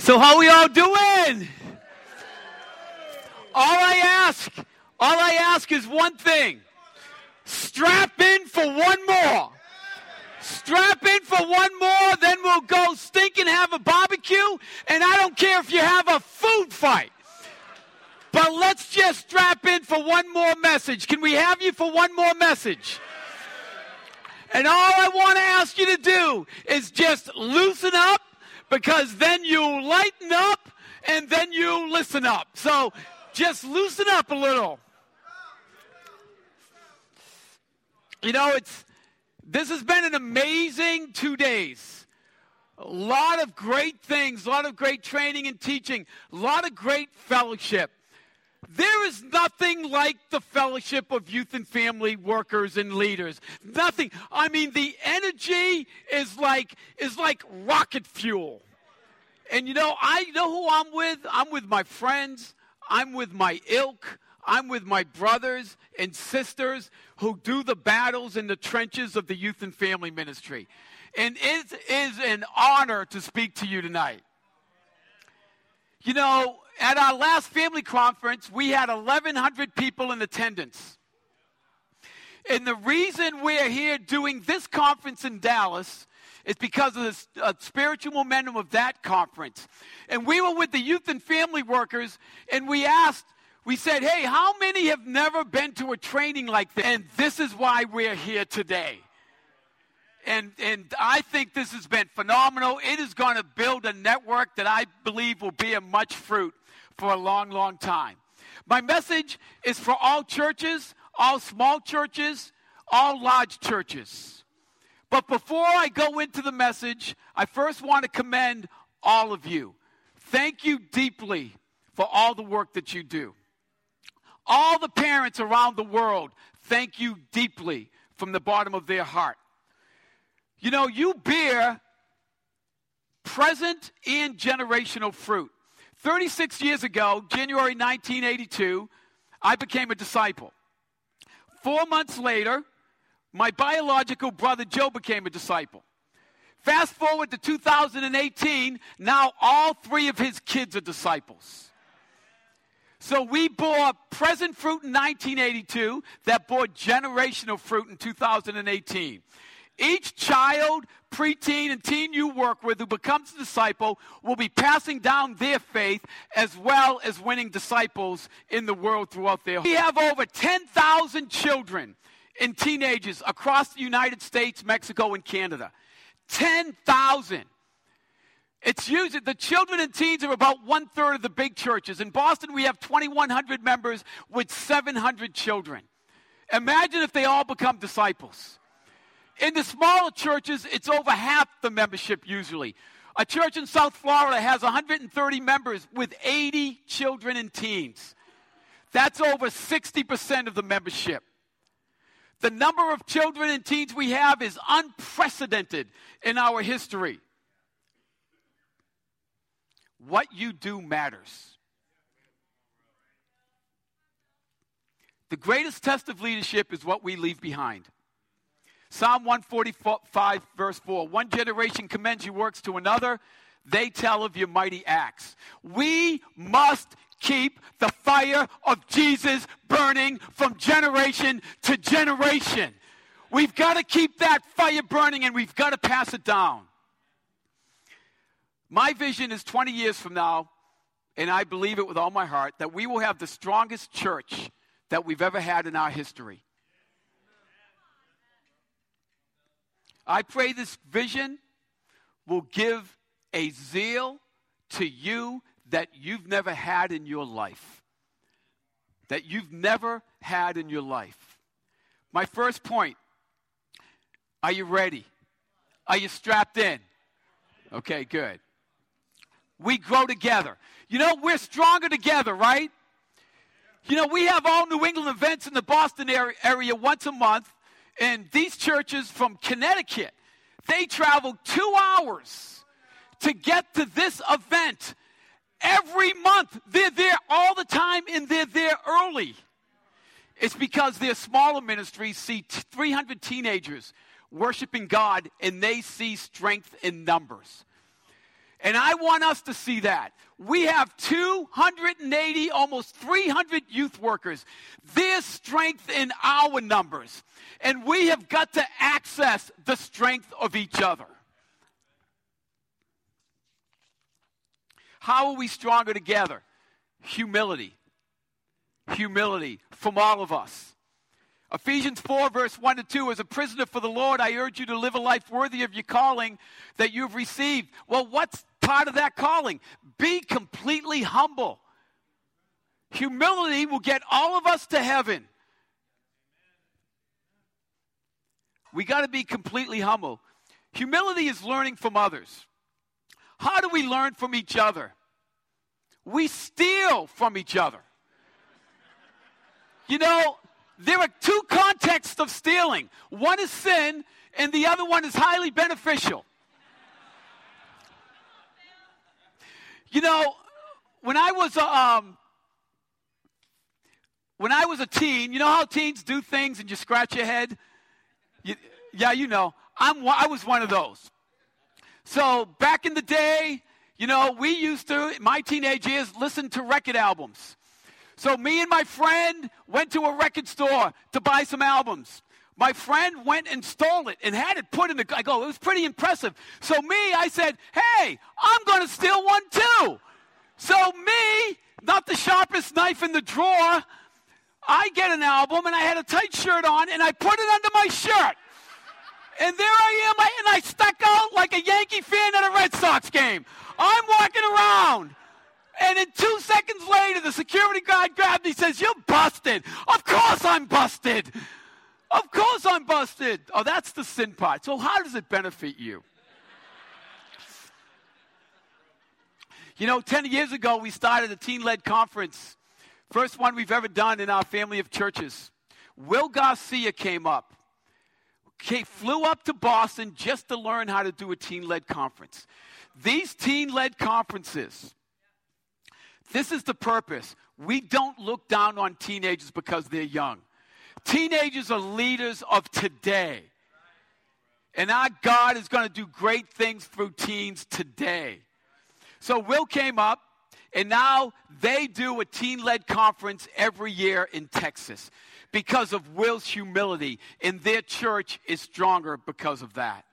So how we all doing? All I ask, all I ask is one thing. Strap in for one more. Strap in for one more, then we'll go stink and have a barbecue. And I don't care if you have a food fight. But let's just strap in for one more message. Can we have you for one more message? And all I want to ask you to do is just loosen up because then you lighten up and then you listen up. So just loosen up a little. You know, it's this has been an amazing two days. A lot of great things, a lot of great training and teaching, a lot of great fellowship. There is nothing like the fellowship of youth and family workers and leaders. Nothing. I mean, the energy is like is like rocket fuel. And you know, I know who I'm with. I'm with my friends. I'm with my ilk. I'm with my brothers and sisters who do the battles in the trenches of the youth and family ministry. And it is an honor to speak to you tonight. You know, at our last family conference, we had 1,100 people in attendance. And the reason we're here doing this conference in Dallas is because of the uh, spiritual momentum of that conference. And we were with the youth and family workers, and we asked, we said, hey, how many have never been to a training like this? And this is why we're here today. And, and I think this has been phenomenal. It is going to build a network that I believe will bear much fruit for a long, long time. My message is for all churches, all small churches, all large churches. But before I go into the message, I first want to commend all of you. Thank you deeply for all the work that you do. All the parents around the world, thank you deeply from the bottom of their heart. You know, you bear present and generational fruit. 36 years ago, January 1982, I became a disciple. Four months later, my biological brother Joe became a disciple. Fast forward to 2018, now all three of his kids are disciples. So we bore present fruit in 1982 that bore generational fruit in 2018. Each child, preteen, and teen you work with who becomes a disciple will be passing down their faith as well as winning disciples in the world throughout their We have over 10,000 children and teenagers across the United States, Mexico, and Canada. 10,000. It's usually the children and teens are about one third of the big churches. In Boston, we have 2,100 members with 700 children. Imagine if they all become disciples. In the smaller churches, it's over half the membership usually. A church in South Florida has 130 members with 80 children and teens. That's over 60% of the membership. The number of children and teens we have is unprecedented in our history. What you do matters. The greatest test of leadership is what we leave behind. Psalm 145, verse 4 One generation commends your works to another, they tell of your mighty acts. We must keep the fire of Jesus burning from generation to generation. We've got to keep that fire burning and we've got to pass it down. My vision is 20 years from now, and I believe it with all my heart, that we will have the strongest church that we've ever had in our history. I pray this vision will give a zeal to you that you've never had in your life. That you've never had in your life. My first point are you ready? Are you strapped in? Okay, good. We grow together. You know, we're stronger together, right? You know, we have all New England events in the Boston area, once a month, and these churches from Connecticut, they travel two hours to get to this event Every month, they're there all the time and they're there early. It's because their smaller ministries see 300 teenagers worshiping God and they see strength in numbers. And I want us to see that. We have 280, almost 300 youth workers. There's strength in our numbers. And we have got to access the strength of each other. How are we stronger together? Humility. Humility from all of us. Ephesians 4, verse 1 to 2 As a prisoner for the Lord, I urge you to live a life worthy of your calling that you've received. Well, what's part of that calling? Be completely humble. Humility will get all of us to heaven. We got to be completely humble. Humility is learning from others. How do we learn from each other? We steal from each other. You know, there are two contexts of stealing one is sin, and the other one is highly beneficial. You know, when I was a, um, when I was a teen, you know how teens do things and you scratch your head? You, yeah, you know. I'm, I was one of those. So back in the day, you know, we used to, my teenage years, listen to record albums. So me and my friend went to a record store to buy some albums. My friend went and stole it and had it put in the. I go, it was pretty impressive. So me, I said, hey, I'm going to steal one too. So me, not the sharpest knife in the drawer, I get an album and I had a tight shirt on and I put it under my shirt. And there I am, and I stuck out like a Yankee fan at a Red Sox game. I'm walking around. And then two seconds later, the security guard grabbed me and says, You're busted. Of course I'm busted. Of course I'm busted. Oh, that's the sin part. So, how does it benefit you? You know, 10 years ago, we started a teen led conference. First one we've ever done in our family of churches. Will Garcia came up, came, flew up to Boston just to learn how to do a teen led conference. These teen led conferences, this is the purpose. We don't look down on teenagers because they're young. Teenagers are leaders of today. And our God is going to do great things through teens today. So Will came up, and now they do a teen led conference every year in Texas because of Will's humility, and their church is stronger because of that.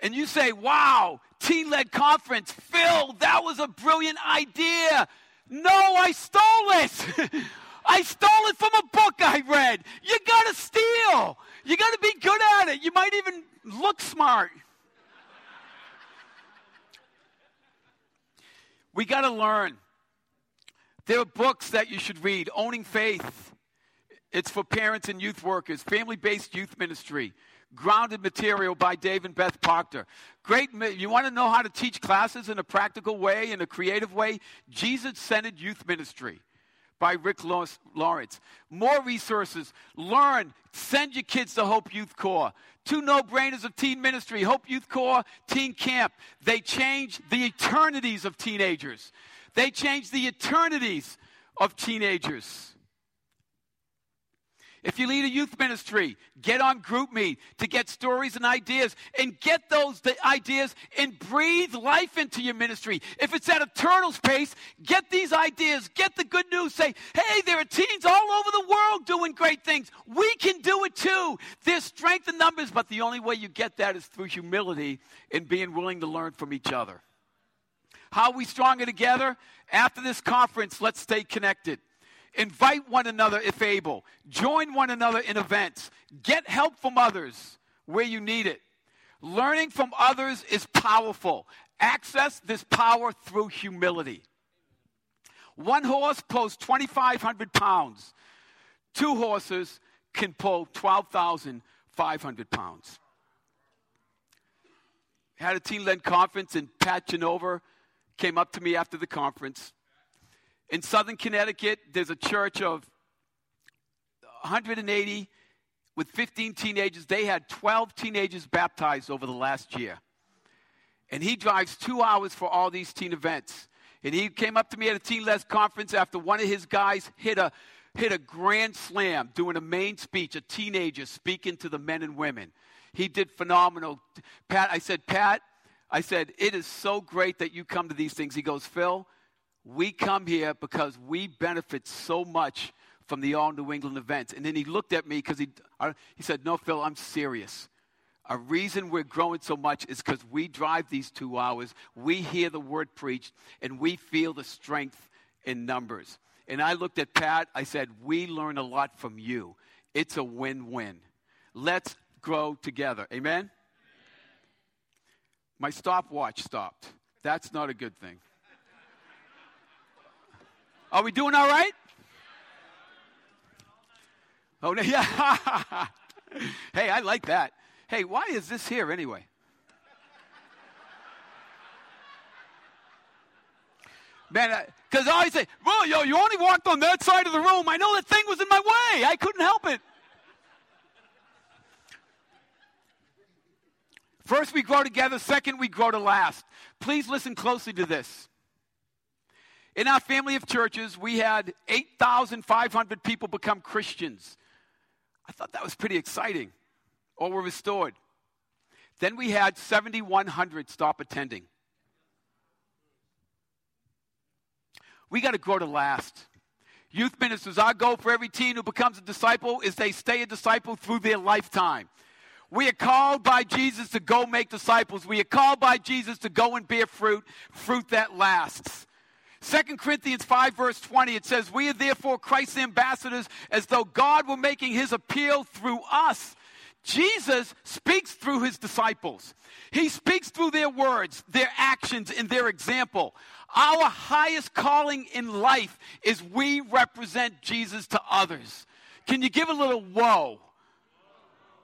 And you say, wow, teen led conference, Phil, that was a brilliant idea. No, I stole it. I stole it from a book I read. You got to steal. You got to be good at it. You might even look smart. we got to learn. There are books that you should read Owning Faith. It's for parents and youth workers, family based youth ministry. Grounded Material by Dave and Beth Proctor. Great. You want to know how to teach classes in a practical way, in a creative way? Jesus Centered Youth Ministry by Rick Lawrence. More resources. Learn. Send your kids to Hope Youth Corps. Two no brainers of teen ministry Hope Youth Corps, Teen Camp. They change the eternities of teenagers, they change the eternities of teenagers. If you lead a youth ministry, get on GroupMe to get stories and ideas and get those ideas and breathe life into your ministry. If it's at a turtle's pace, get these ideas, get the good news. Say, hey, there are teens all over the world doing great things. We can do it too. There's strength in numbers, but the only way you get that is through humility and being willing to learn from each other. How are we stronger together? After this conference, let's stay connected. Invite one another if able. Join one another in events. Get help from others where you need it. Learning from others is powerful. Access this power through humility. One horse pulls 2,500 pounds. Two horses can pull 12,500 pounds. Had a teen led conference, and Pat Genova came up to me after the conference in southern Connecticut, there's a church of 180 with 15 teenagers. They had 12 teenagers baptized over the last year. And he drives two hours for all these teen events. And he came up to me at a Teen Led conference after one of his guys hit a, hit a grand slam doing a main speech, a teenager speaking to the men and women. He did phenomenal. Pat, I said, Pat, I said, It is so great that you come to these things. He goes, Phil, we come here because we benefit so much from the All New England events. And then he looked at me because he, he said, No, Phil, I'm serious. A reason we're growing so much is because we drive these two hours, we hear the word preached, and we feel the strength in numbers. And I looked at Pat, I said, We learn a lot from you. It's a win win. Let's grow together. Amen? My stopwatch stopped. That's not a good thing. Are we doing all right? Oh, yeah. hey, I like that. Hey, why is this here anyway? Man, because I, always say, well, yo, you only walked on that side of the room. I know that thing was in my way. I couldn't help it. First, we grow together. Second, we grow to last. Please listen closely to this. In our family of churches, we had 8,500 people become Christians. I thought that was pretty exciting, or were restored. Then we had 7,100 stop attending. We got to grow to last. Youth ministers, our goal for every teen who becomes a disciple is they stay a disciple through their lifetime. We are called by Jesus to go make disciples. We are called by Jesus to go and bear fruit, fruit that lasts. 2 Corinthians 5, verse 20, it says, We are therefore Christ's ambassadors as though God were making his appeal through us. Jesus speaks through his disciples. He speaks through their words, their actions, and their example. Our highest calling in life is we represent Jesus to others. Can you give a little whoa?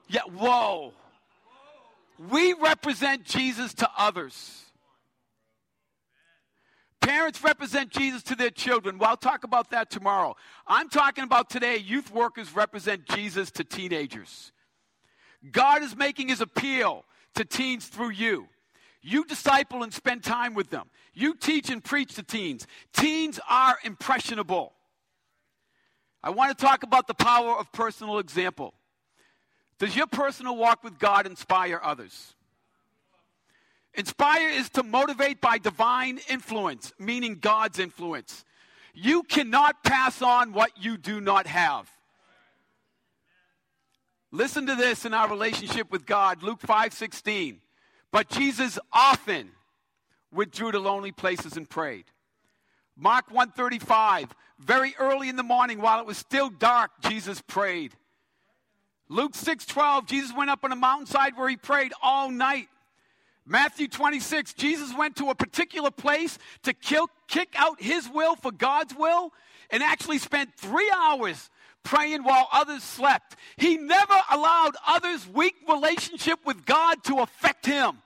Yeah, whoa. We represent Jesus to others. Parents represent Jesus to their children. Well, I'll talk about that tomorrow. I'm talking about today, youth workers represent Jesus to teenagers. God is making his appeal to teens through you. You disciple and spend time with them. You teach and preach to teens. Teens are impressionable. I want to talk about the power of personal example. Does your personal walk with God inspire others? Inspire is to motivate by divine influence, meaning God's influence. You cannot pass on what you do not have. Listen to this in our relationship with God, Luke 5:16. But Jesus often withdrew to lonely places and prayed. Mark 135, very early in the morning while it was still dark, Jesus prayed. Luke 6:12, Jesus went up on a mountainside where he prayed all night. Matthew 26, Jesus went to a particular place to kill, kick out his will for God's will and actually spent three hours praying while others slept. He never allowed others' weak relationship with God to affect him.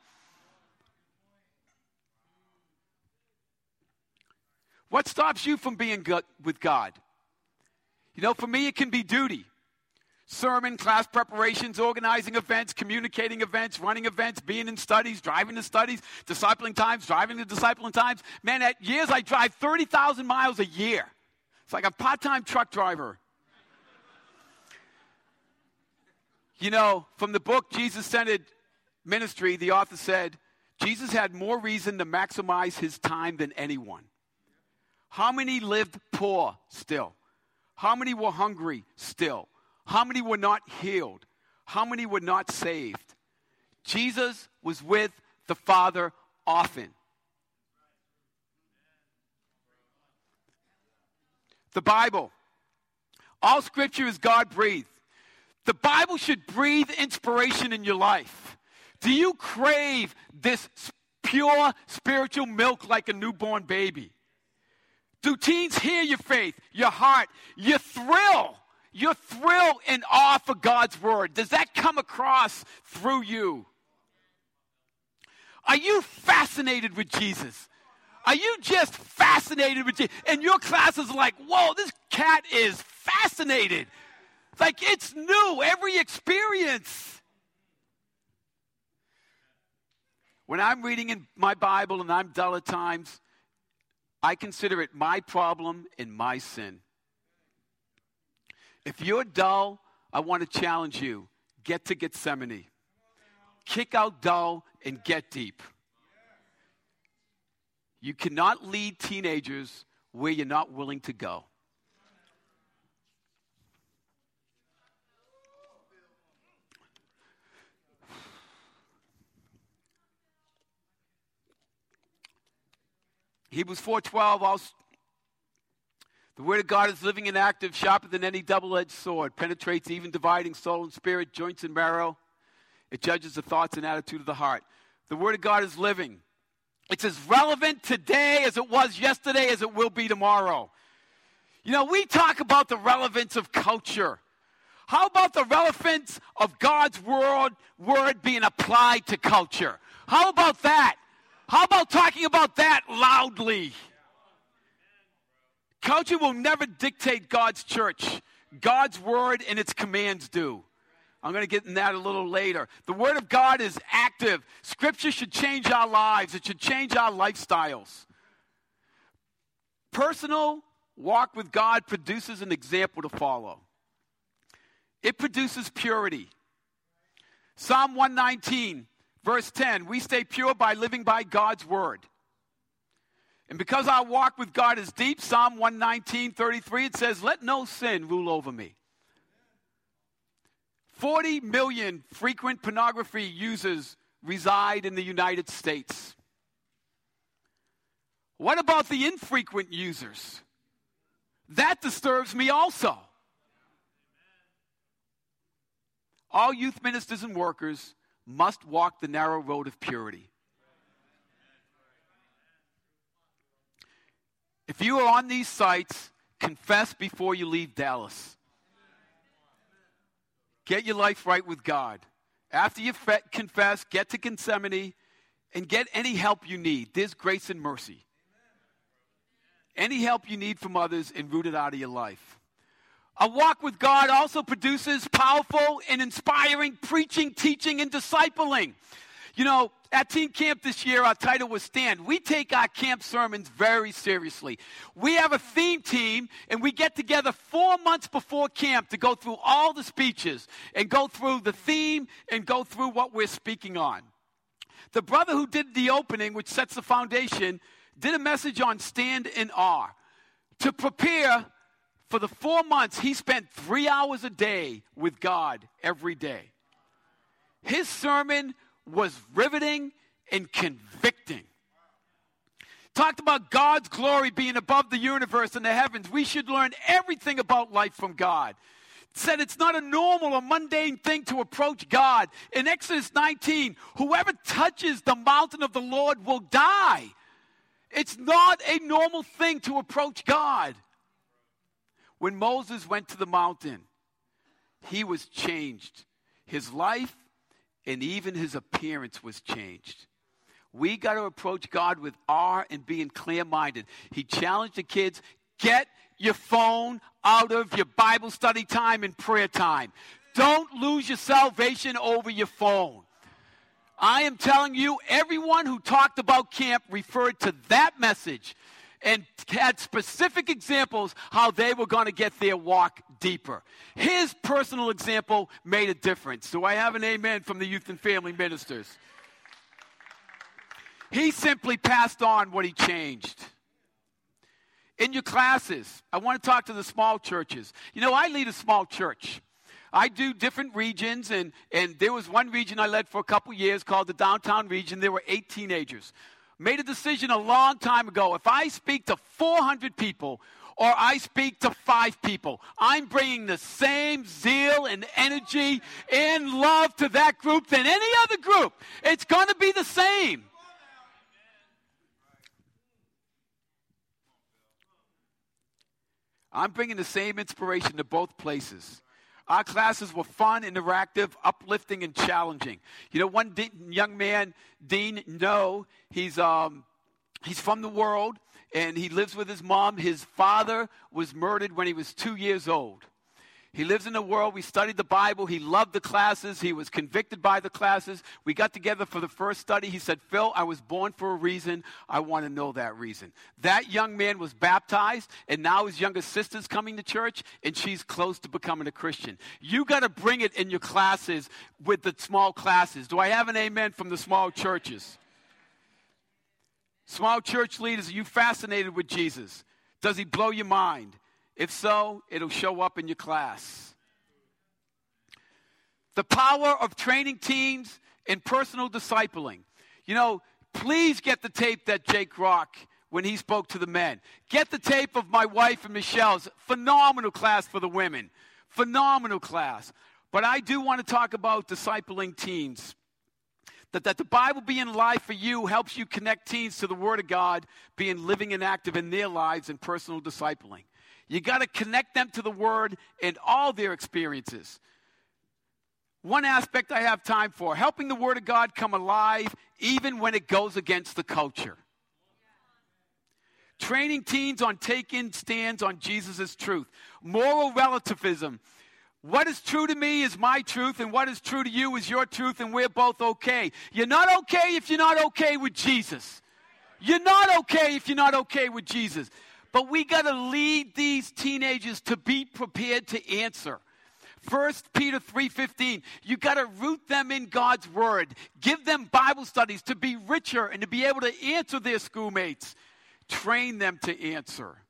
What stops you from being good with God? You know, for me, it can be duty sermon, class preparations, organizing events, communicating events, running events, being in studies, driving to studies, discipling times, driving to discipling times. Man, at years I drive 30,000 miles a year. It's like a part time truck driver. you know, from the book Jesus Centered Ministry, the author said, Jesus had more reason to maximize his time than anyone. How many lived poor still? How many were hungry still? How many were not healed? How many were not saved? Jesus was with the Father often. The Bible. All scripture is God breathed. The Bible should breathe inspiration in your life. Do you crave this pure spiritual milk like a newborn baby? Do teens hear your faith, your heart, your thrill? Your thrill and awe for God's word, does that come across through you? Are you fascinated with Jesus? Are you just fascinated with Jesus? And your class is like, whoa, this cat is fascinated. Like it's new, every experience. When I'm reading in my Bible and I'm dull at times, I consider it my problem and my sin. If you're dull, I want to challenge you get to Gethsemane. Kick out dull and get deep. You cannot lead teenagers where you're not willing to go. Hebrews 4:12 also the word of God is living and active, sharper than any double-edged sword, penetrates even dividing soul and spirit, joints and marrow. It judges the thoughts and attitude of the heart. The word of God is living. It's as relevant today as it was yesterday as it will be tomorrow. You know, we talk about the relevance of culture. How about the relevance of God's word, word being applied to culture? How about that? How about talking about that loudly? Culture will never dictate God's church. God's word and its commands do. I'm going to get in that a little later. The Word of God is active. Scripture should change our lives, it should change our lifestyles. Personal walk with God produces an example to follow, it produces purity. Psalm 119, verse 10 we stay pure by living by God's Word. And because our walk with God is deep, Psalm 119, 33, it says, Let no sin rule over me. 40 million frequent pornography users reside in the United States. What about the infrequent users? That disturbs me also. All youth ministers and workers must walk the narrow road of purity. If you are on these sites, confess before you leave Dallas. Get your life right with God. After you fe- confess, get to Gethsemane and get any help you need. There's grace and mercy. Any help you need from others and root it out of your life. A walk with God also produces powerful and inspiring preaching, teaching, and discipling. You know, at Teen Camp this year, our title was Stand. We take our camp sermons very seriously. We have a theme team, and we get together four months before camp to go through all the speeches and go through the theme and go through what we're speaking on. The brother who did the opening, which sets the foundation, did a message on Stand in Awe. To prepare for the four months, he spent three hours a day with God every day. His sermon was riveting and convicting. Talked about God's glory being above the universe and the heavens. We should learn everything about life from God. Said it's not a normal or mundane thing to approach God. In Exodus 19, whoever touches the mountain of the Lord will die. It's not a normal thing to approach God. When Moses went to the mountain, he was changed. His life and even his appearance was changed. We got to approach God with awe and being clear minded. He challenged the kids get your phone out of your Bible study time and prayer time. Don't lose your salvation over your phone. I am telling you, everyone who talked about camp referred to that message and had specific examples how they were going to get their walk deeper. His personal example made a difference. Do I have an amen from the youth and family ministers? He simply passed on what he changed. In your classes, I want to talk to the small churches. You know, I lead a small church. I do different regions, and, and there was one region I led for a couple years called the downtown region. There were eight teenagers made a decision a long time ago. If I speak to 400 people or I speak to five people, I'm bringing the same zeal and energy and love to that group than any other group. It's going to be the same. I'm bringing the same inspiration to both places. Our classes were fun, interactive, uplifting, and challenging. You know, one de- young man, Dean No, he's, um, he's from the world and he lives with his mom. His father was murdered when he was two years old. He lives in the world. We studied the Bible. He loved the classes. He was convicted by the classes. We got together for the first study. He said, Phil, I was born for a reason. I want to know that reason. That young man was baptized, and now his younger sister's coming to church, and she's close to becoming a Christian. You got to bring it in your classes with the small classes. Do I have an amen from the small churches? Small church leaders, are you fascinated with Jesus? Does he blow your mind? If so, it'll show up in your class. The power of training teams and personal discipling. You know, please get the tape that Jake Rock when he spoke to the men. Get the tape of my wife and Michelle's phenomenal class for the women. Phenomenal class. But I do want to talk about discipling teens. That, that the Bible being life for you helps you connect teens to the Word of God, being living and active in their lives and personal discipling. You got to connect them to the Word and all their experiences. One aspect I have time for helping the Word of God come alive even when it goes against the culture. Training teens on taking stands on Jesus' truth. Moral relativism what is true to me is my truth, and what is true to you is your truth, and we're both okay. You're not okay if you're not okay with Jesus. You're not okay if you're not okay with Jesus. But we got to lead these teenagers to be prepared to answer. 1 Peter 3:15 you got to root them in God's word. Give them Bible studies to be richer and to be able to answer their schoolmates. Train them to answer.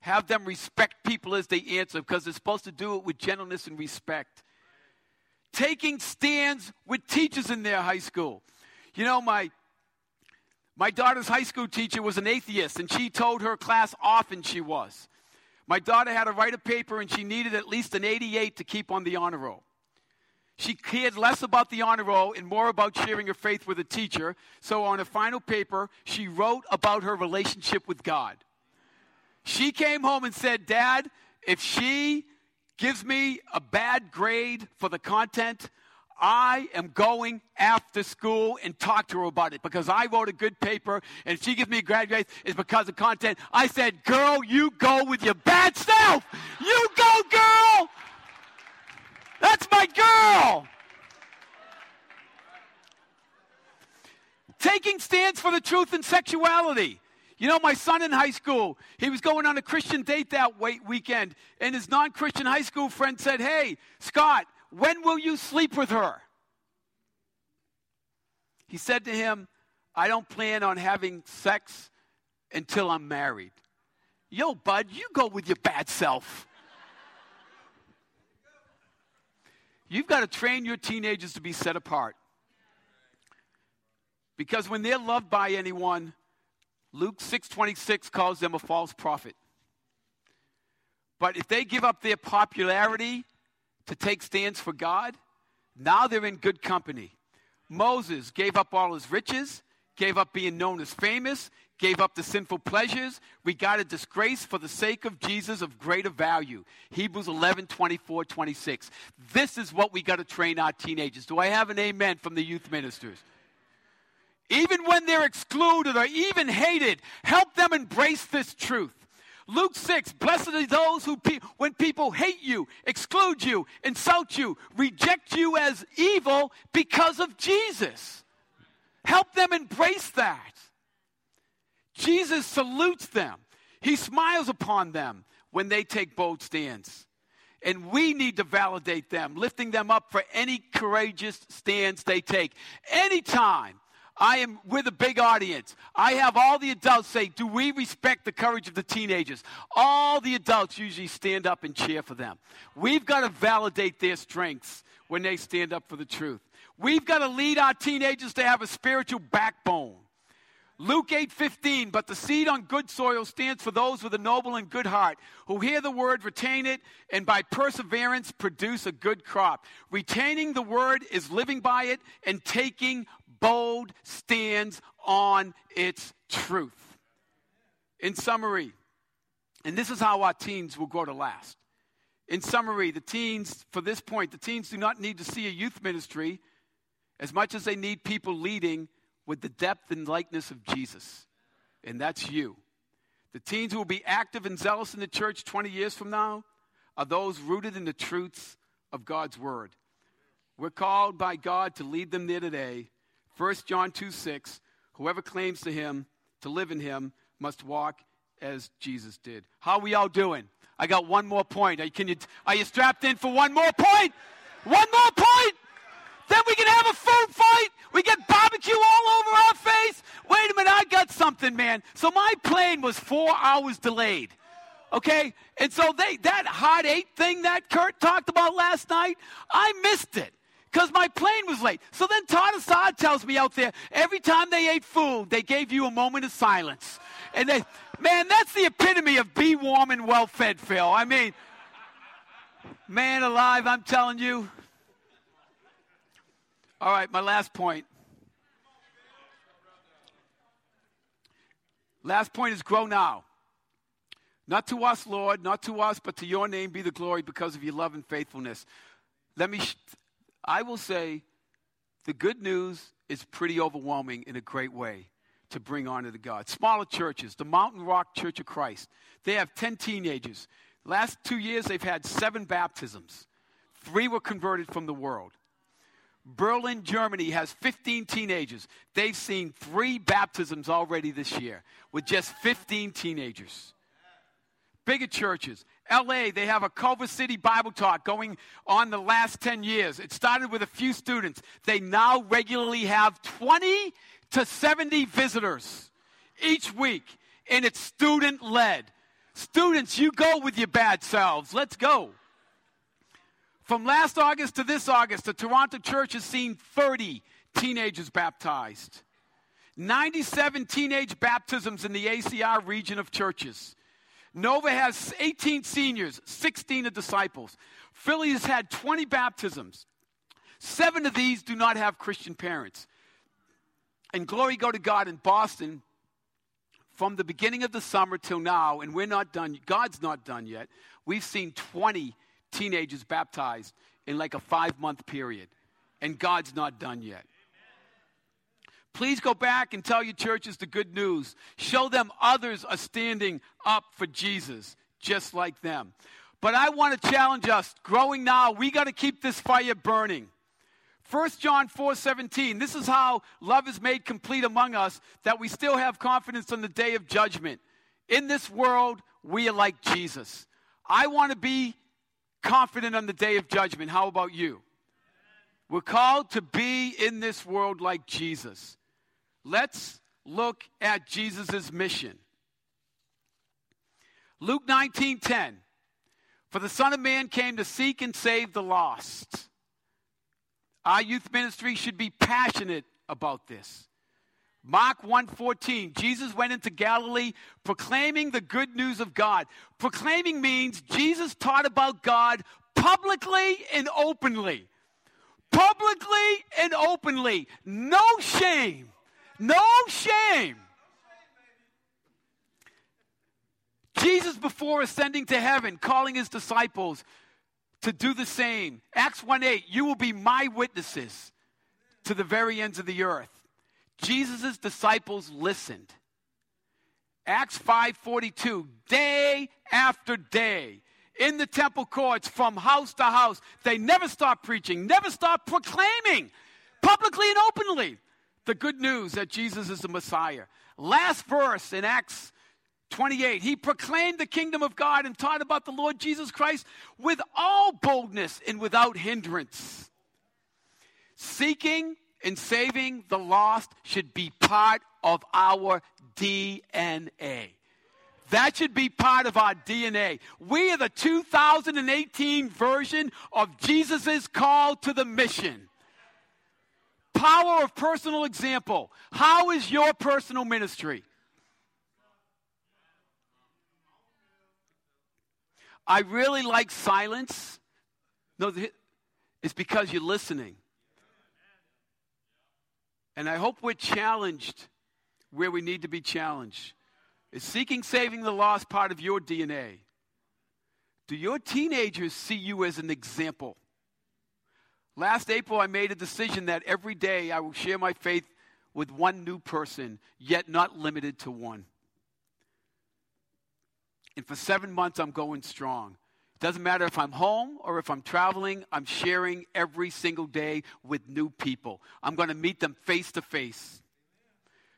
Have them respect people as they answer because they're supposed to do it with gentleness and respect. Taking stands with teachers in their high school. You know, my my daughter's high school teacher was an atheist, and she told her class often she was. My daughter had to write a paper, and she needed at least an 88 to keep on the honor roll. She cared less about the honor roll and more about sharing her faith with a teacher. So, on her final paper, she wrote about her relationship with God. She came home and said, Dad, if she gives me a bad grade for the content, I am going after school and talk to her about it because I wrote a good paper and she gives me a grade, it's because of content. I said, girl, you go with your bad self. You go, girl. That's my girl. Taking stands for the truth in sexuality. You know, my son in high school, he was going on a Christian date that weekend, and his non Christian high school friend said, Hey, Scott, when will you sleep with her? He said to him, I don't plan on having sex until I'm married. Yo, bud, you go with your bad self. You've got to train your teenagers to be set apart. Because when they're loved by anyone, Luke 6:26 calls them a false prophet. But if they give up their popularity to take stands for God, now they're in good company. Moses gave up all his riches, gave up being known as famous, gave up the sinful pleasures, regarded disgrace for the sake of Jesus of greater value. Hebrews 11, 24, 26. This is what we got to train our teenagers. Do I have an amen from the youth ministers? even when they're excluded or even hated, help them embrace this truth. Luke 6, blessed are those who, pe- when people hate you, exclude you, insult you, reject you as evil because of Jesus. Help them embrace that. Jesus salutes them, He smiles upon them when they take bold stands. And we need to validate them, lifting them up for any courageous stands they take. Anytime I am with a big audience. I have all the adults say, Do we respect the courage of the teenagers? All the adults usually stand up and cheer for them. We've got to validate their strengths when they stand up for the truth. We've got to lead our teenagers to have a spiritual backbone. Luke 8:15 but the seed on good soil stands for those with a noble and good heart who hear the word retain it and by perseverance produce a good crop. Retaining the word is living by it and taking bold stands on its truth. In summary, and this is how our teens will grow to last. In summary, the teens, for this point, the teens do not need to see a youth ministry as much as they need people leading with the depth and likeness of Jesus. And that's you. The teens who will be active and zealous in the church 20 years from now are those rooted in the truths of God's word. We're called by God to lead them there today 1 John 2 6, whoever claims to him, to live in him, must walk as Jesus did. How we all doing? I got one more point. Are, can you, are you strapped in for one more point? One more point? Then we can have a food fight. We get barbecue all over our face. Wait a minute, I got something man. So my plane was four hours delayed. Okay? And so they that hot eight thing that Kurt talked about last night, I missed it because my plane was late. So then Todd Assad tells me out there, every time they ate food, they gave you a moment of silence. And they, man, that's the epitome of be warm and well fed, Phil. I mean, man alive, I'm telling you. All right, my last point. Last point is grow now. Not to us, Lord, not to us, but to your name be the glory because of your love and faithfulness. Let me, sh- I will say, the good news is pretty overwhelming in a great way to bring honor to God. Smaller churches, the Mountain Rock Church of Christ, they have 10 teenagers. Last two years, they've had seven baptisms. Three were converted from the world. Berlin, Germany has 15 teenagers. They've seen three baptisms already this year with just 15 teenagers. Bigger churches. LA, they have a Culver City Bible Talk going on the last 10 years. It started with a few students. They now regularly have 20 to 70 visitors each week, and it's student led. Students, you go with your bad selves. Let's go. From last August to this August, the Toronto church has seen 30 teenagers baptized. 97 teenage baptisms in the ACR region of churches. Nova has 18 seniors, 16 are disciples. Philly has had 20 baptisms. Seven of these do not have Christian parents. And glory go to God in Boston from the beginning of the summer till now, and we're not done, God's not done yet. We've seen 20 teenagers baptized in like a five month period, and God's not done yet. Please go back and tell your churches the good news. Show them others are standing up for Jesus, just like them. But I want to challenge us growing now, we got to keep this fire burning. 1 John 4 17, this is how love is made complete among us, that we still have confidence on the day of judgment. In this world, we are like Jesus. I want to be confident on the day of judgment. How about you? We're called to be in this world like Jesus. Let's look at Jesus' mission. Luke 19:10 For the Son of Man came to seek and save the lost. Our youth ministry should be passionate about this. Mark 1:14 Jesus went into Galilee proclaiming the good news of God. Proclaiming means Jesus taught about God publicly and openly. Publicly and openly. No shame. No shame. Jesus before ascending to heaven calling his disciples to do the same. Acts 1 8, you will be my witnesses to the very ends of the earth. Jesus' disciples listened. Acts 5:42 day after day in the temple courts from house to house they never stopped preaching never stopped proclaiming publicly and openly the good news that Jesus is the Messiah last verse in Acts 28 he proclaimed the kingdom of God and taught about the Lord Jesus Christ with all boldness and without hindrance seeking and saving the lost should be part of our DNA. That should be part of our DNA. We are the 2018 version of Jesus' call to the mission. Power of personal example. How is your personal ministry? I really like silence. No, it's because you're listening. And I hope we're challenged where we need to be challenged. Is seeking saving the lost part of your DNA? Do your teenagers see you as an example? Last April, I made a decision that every day I will share my faith with one new person, yet not limited to one. And for seven months, I'm going strong. It Doesn't matter if I'm home or if I'm traveling, I'm sharing every single day with new people. I'm going to meet them face to face.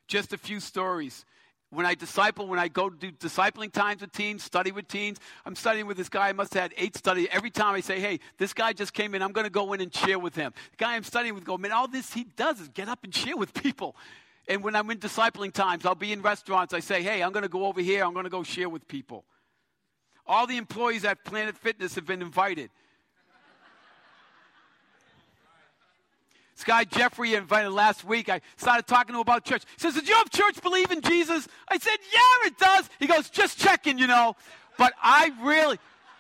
Just a few stories. When I disciple, when I go do discipling times with teens, study with teens, I'm studying with this guy. I must have had eight studies. Every time I say, hey, this guy just came in, I'm going to go in and share with him. The guy I'm studying with, go, man, all this he does is get up and share with people. And when I'm in discipling times, I'll be in restaurants. I say, hey, I'm going to go over here. I'm going to go share with people. All the employees at Planet Fitness have been invited. This guy Jeffrey invited last week. I started talking to him about church. He says, Did your church believe in Jesus? I said, Yeah, it does. He goes, Just checking, you know. But I really,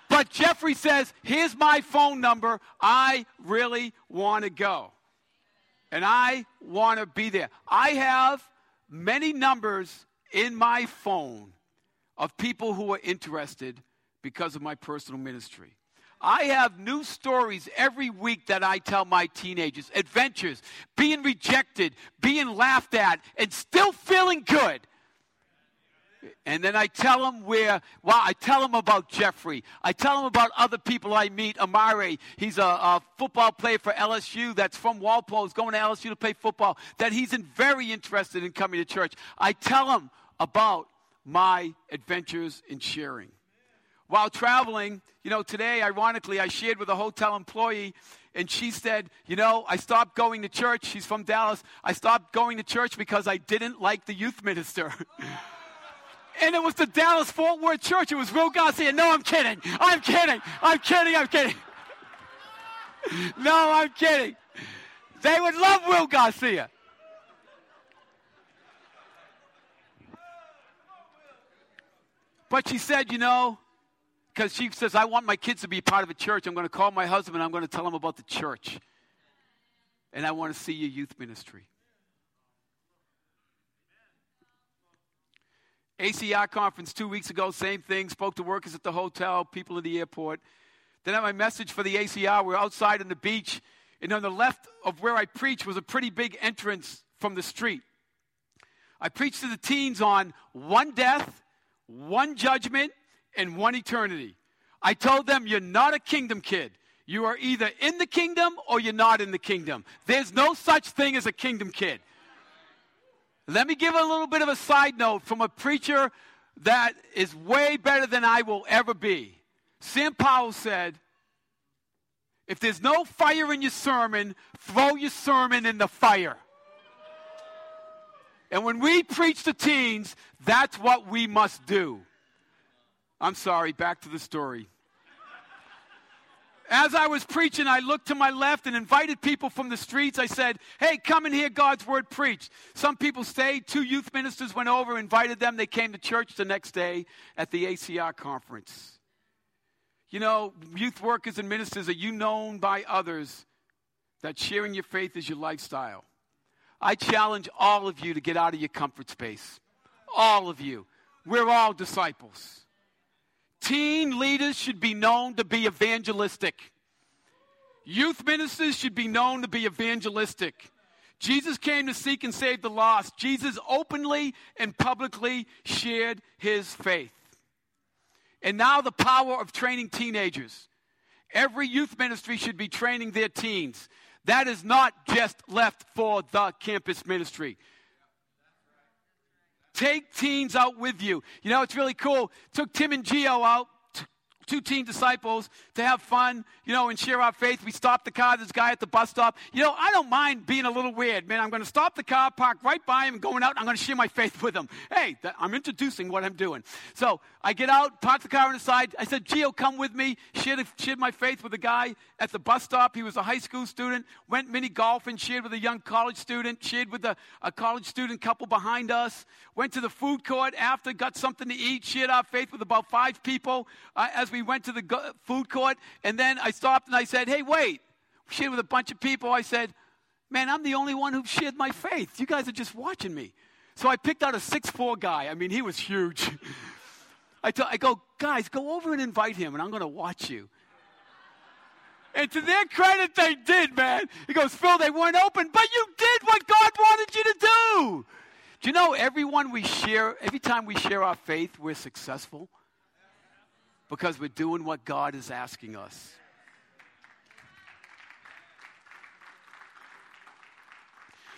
but Jeffrey says, Here's my phone number. I really want to go. And I want to be there. I have many numbers in my phone of people who are interested because of my personal ministry. I have new stories every week that I tell my teenagers adventures, being rejected, being laughed at, and still feeling good. And then I tell them where, well, I tell them about Jeffrey. I tell them about other people I meet. Amari, he's a, a football player for LSU that's from Walpole, is going to LSU to play football, that he's in very interested in coming to church. I tell them about my adventures in sharing. While traveling, you know, today, ironically, I shared with a hotel employee, and she said, You know, I stopped going to church. She's from Dallas. I stopped going to church because I didn't like the youth minister. and it was the Dallas Fort Worth church. It was Will Garcia. No, I'm kidding. I'm kidding. I'm kidding. I'm kidding. no, I'm kidding. They would love Will Garcia. But she said, you know, because she says, I want my kids to be part of a church. I'm going to call my husband and I'm going to tell him about the church. And I want to see your youth ministry. ACR conference two weeks ago, same thing. Spoke to workers at the hotel, people in the airport. Then I had my message for the ACR. We're outside on the beach, and on the left of where I preached was a pretty big entrance from the street. I preached to the teens on one death, one judgment, and one eternity. I told them, You're not a kingdom kid. You are either in the kingdom or you're not in the kingdom. There's no such thing as a kingdom kid. Let me give a little bit of a side note from a preacher that is way better than I will ever be. Sam Powell said, If there's no fire in your sermon, throw your sermon in the fire. And when we preach to teens, that's what we must do. I'm sorry, back to the story. As I was preaching, I looked to my left and invited people from the streets. I said, Hey, come and hear God's word preached. Some people stayed. Two youth ministers went over, invited them. They came to church the next day at the ACR conference. You know, youth workers and ministers, are you known by others that sharing your faith is your lifestyle? I challenge all of you to get out of your comfort space. All of you. We're all disciples. Teen leaders should be known to be evangelistic. Youth ministers should be known to be evangelistic. Jesus came to seek and save the lost. Jesus openly and publicly shared his faith. And now, the power of training teenagers. Every youth ministry should be training their teens. That is not just left for the campus ministry. Take teens out with you. You know, it's really cool. Took Tim and Geo out two teen disciples to have fun, you know, and share our faith. We stopped the car, this guy at the bus stop. You know, I don't mind being a little weird, man. I'm going to stop the car, park right by him, and going out. I'm going to share my faith with him. Hey, I'm introducing what I'm doing. So I get out, park the car on the side. I said, Gio, come with me. Shared, shared my faith with a guy at the bus stop. He was a high school student. Went mini golfing, shared with a young college student, shared with a, a college student couple behind us. Went to the food court after, got something to eat, shared our faith with about five people uh, as we we went to the food court, and then I stopped and I said, Hey, wait. We shared with a bunch of people. I said, Man, I'm the only one who shared my faith. You guys are just watching me. So I picked out a six-four guy. I mean, he was huge. I, t- I go, guys, go over and invite him, and I'm going to watch you. And to their credit, they did, man. He goes, Phil, they weren't open, but you did what God wanted you to do. Do you know everyone we share, every time we share our faith, we're successful? Because we're doing what God is asking us.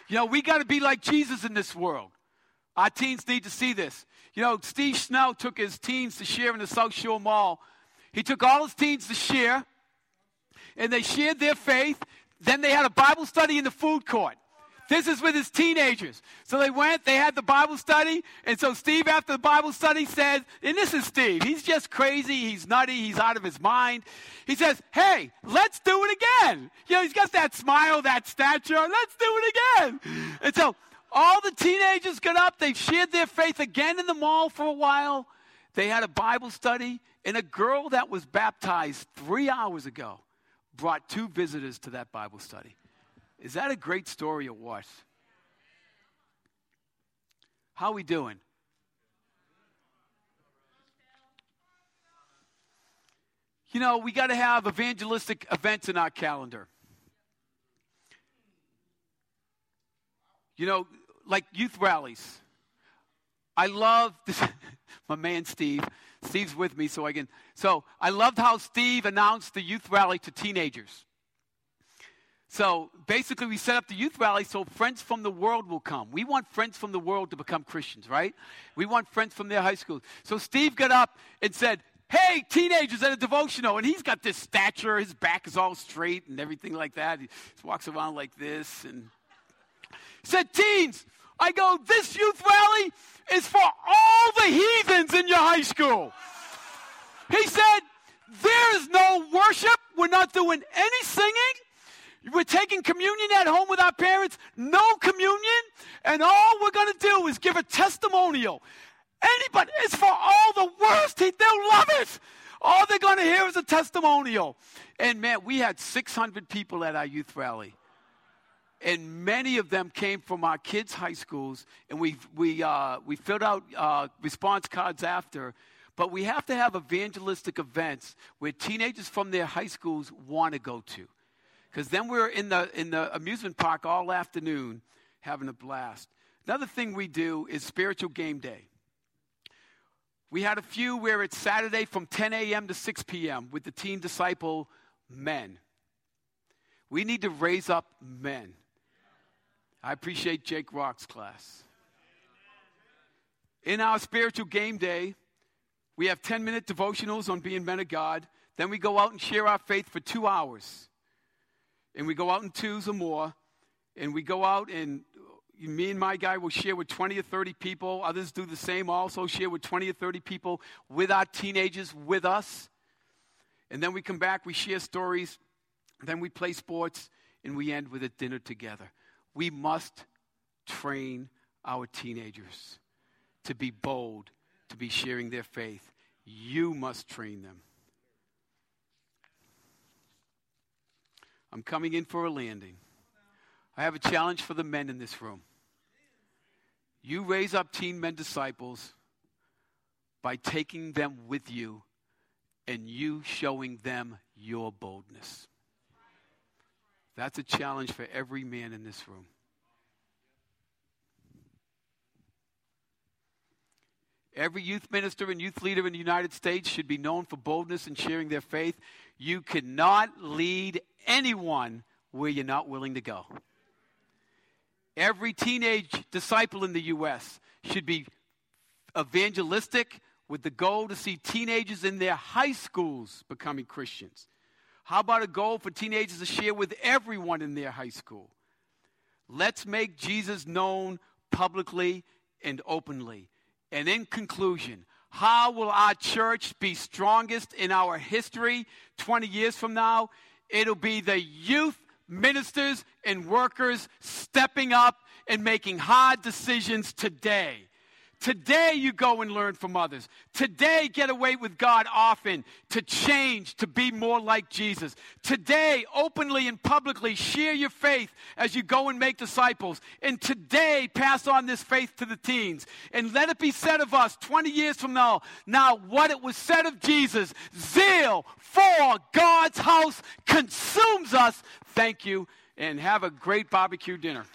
You know, we got to be like Jesus in this world. Our teens need to see this. You know, Steve Snell took his teens to share in the South Shore Mall. He took all his teens to share, and they shared their faith. Then they had a Bible study in the food court. This is with his teenagers. So they went, they had the Bible study, and so Steve, after the Bible study, says, and this is Steve, he's just crazy, he's nutty, he's out of his mind. He says, Hey, let's do it again. You know, he's got that smile, that stature, let's do it again. And so all the teenagers got up, they shared their faith again in the mall for a while. They had a Bible study, and a girl that was baptized three hours ago brought two visitors to that Bible study. Is that a great story or what? How are we doing? You know, we got to have evangelistic events in our calendar. You know, like youth rallies. I love this, my man Steve. Steve's with me, so I can. So I loved how Steve announced the youth rally to teenagers. So basically, we set up the youth rally so friends from the world will come. We want friends from the world to become Christians, right? We want friends from their high schools. So Steve got up and said, Hey, teenagers at a devotional. And he's got this stature, his back is all straight and everything like that. He walks around like this and said, Teens, I go, this youth rally is for all the heathens in your high school. He said, There is no worship. We're not doing any singing. We're taking communion at home with our parents, no communion, and all we're going to do is give a testimonial. Anybody, it's for all the worst. They'll love it. All they're going to hear is a testimonial. And man, we had 600 people at our youth rally. And many of them came from our kids' high schools, and we, we, uh, we filled out uh, response cards after. But we have to have evangelistic events where teenagers from their high schools want to go to because then we are in the, in the amusement park all afternoon having a blast. Another thing we do is spiritual game day. We had a few where it's Saturday from 10 a.m. to 6 p.m. with the teen disciple men. We need to raise up men. I appreciate Jake Rock's class. In our spiritual game day, we have 10 minute devotionals on being men of God. Then we go out and share our faith for two hours and we go out in twos or more, and we go out and me and my guy will share with 20 or 30 people. Others do the same also, share with 20 or 30 people with our teenagers with us. And then we come back, we share stories, then we play sports, and we end with a dinner together. We must train our teenagers to be bold, to be sharing their faith. You must train them. I'm coming in for a landing. I have a challenge for the men in this room. You raise up teen men disciples by taking them with you and you showing them your boldness. That's a challenge for every man in this room. Every youth minister and youth leader in the United States should be known for boldness in sharing their faith. You cannot lead anyone where you're not willing to go. Every teenage disciple in the U.S. should be evangelistic with the goal to see teenagers in their high schools becoming Christians. How about a goal for teenagers to share with everyone in their high school? Let's make Jesus known publicly and openly. And in conclusion, how will our church be strongest in our history 20 years from now? It'll be the youth ministers and workers stepping up and making hard decisions today. Today, you go and learn from others. Today, get away with God often to change, to be more like Jesus. Today, openly and publicly share your faith as you go and make disciples. And today, pass on this faith to the teens. And let it be said of us 20 years from now, now what it was said of Jesus zeal for God's house consumes us. Thank you, and have a great barbecue dinner.